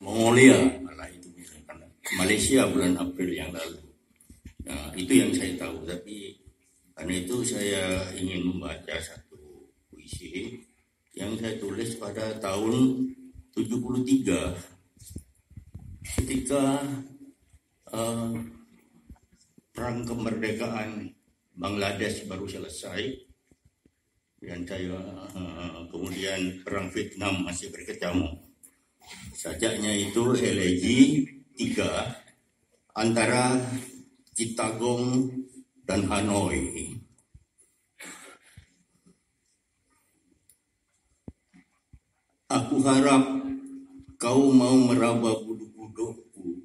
Mongolia malah itu misalkan Malaysia bulan April yang lalu. Nah itu yang saya tahu. Tapi karena itu saya ingin membaca satu puisi yang saya tulis pada tahun 73 ketika uh, perang kemerdekaan Bangladesh baru selesai dan saya uh, kemudian perang Vietnam masih berkecamuk sajaknya itu elegi tiga antara Chittagong dan Hanoi. Aku harap kau mau meraba bulu-buluku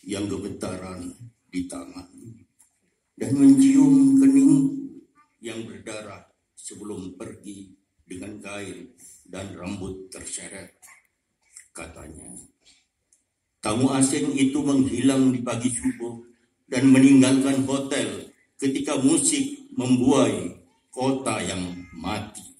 yang gemetaran di tangan dan mencium kening yang berdarah sebelum pergi dengan kain dan rambut terseret katanya. Tamu asing itu menghilang di pagi subuh dan meninggalkan hotel ketika musik membuai kota yang mati.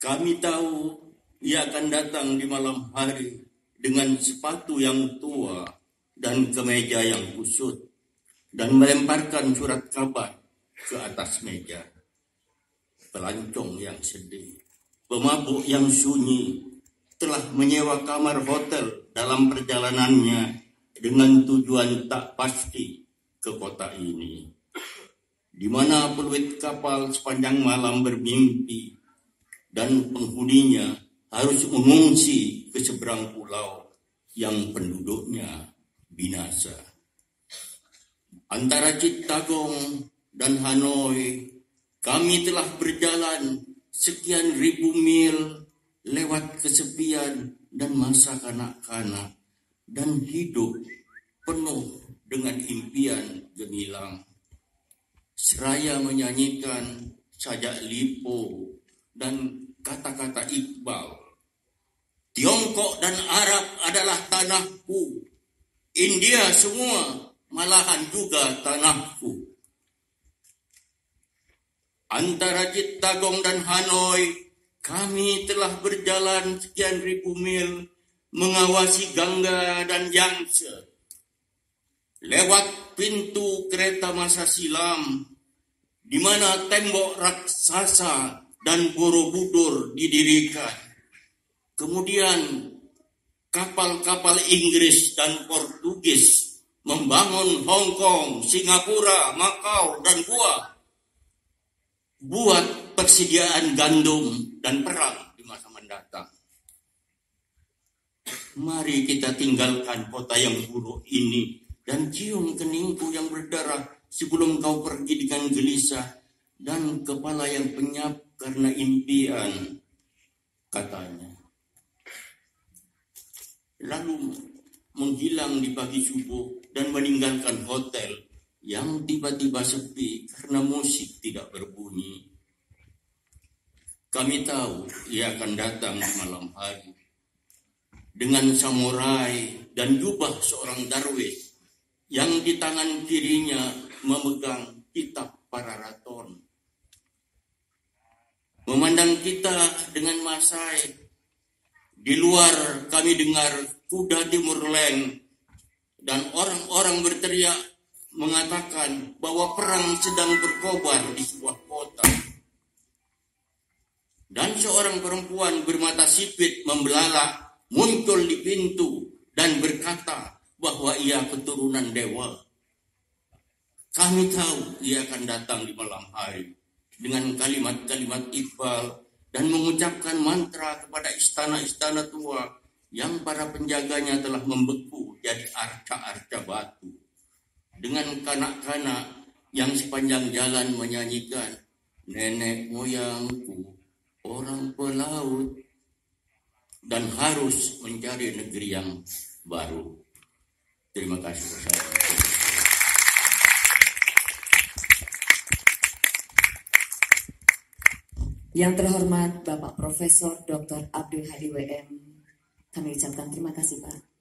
Kami tahu ia akan datang di malam hari dengan sepatu yang tua dan kemeja yang kusut dan melemparkan surat kabar ke atas meja. Pelancong yang sedih, pemabuk yang sunyi telah menyewa kamar hotel dalam perjalanannya dengan tujuan tak pasti ke kota ini. Di mana peluit kapal sepanjang malam bermimpi dan penghuninya harus mengungsi ke seberang pulau yang penduduknya binasa. Antara Cittagong dan Hanoi, kami telah berjalan sekian ribu mil lewat kesepian dan masa kanak-kanak dan hidup penuh dengan impian gemilang. Seraya menyanyikan sajak lipo dan kata-kata Iqbal. Tiongkok dan Arab adalah tanahku. India semua malahan juga tanahku. Antara Cittagong dan Hanoi, kami telah berjalan sekian ribu mil mengawasi Gangga dan Yangtze. Lewat pintu kereta masa silam, di mana tembok raksasa dan Borobudur didirikan. Kemudian kapal-kapal Inggris dan Portugis membangun Hong Kong, Singapura, Makau, dan Goa. Buat persediaan gandum dan perang di masa mendatang. Mari kita tinggalkan kota yang buruk ini dan cium keningku yang berdarah sebelum kau pergi dengan gelisah dan kepala yang penyap karena impian katanya. Lalu menghilang di pagi subuh dan meninggalkan hotel yang tiba-tiba sepi karena musik tidak berbunyi. Kami tahu ia akan datang malam hari dengan samurai dan jubah seorang darwis yang di tangan kirinya memegang kitab Pararaton memandang kita dengan masai. Di luar kami dengar kuda timur leng dan orang-orang berteriak mengatakan bahwa perang sedang berkobar di sebuah kota. Dan seorang perempuan bermata sipit membelalak muncul di pintu dan berkata bahwa ia keturunan dewa. Kami tahu ia akan datang di malam hari dengan kalimat-kalimat Iqbal dan mengucapkan mantra kepada istana-istana tua yang para penjaganya telah membeku jadi arca-arca batu. Dengan kanak-kanak yang sepanjang jalan menyanyikan nenek moyangku orang pelaut dan harus mencari negeri yang baru. Terima kasih. Saya. Yang terhormat Bapak Profesor Dr. Abdul Hadi WM, kami ucapkan terima kasih Pak.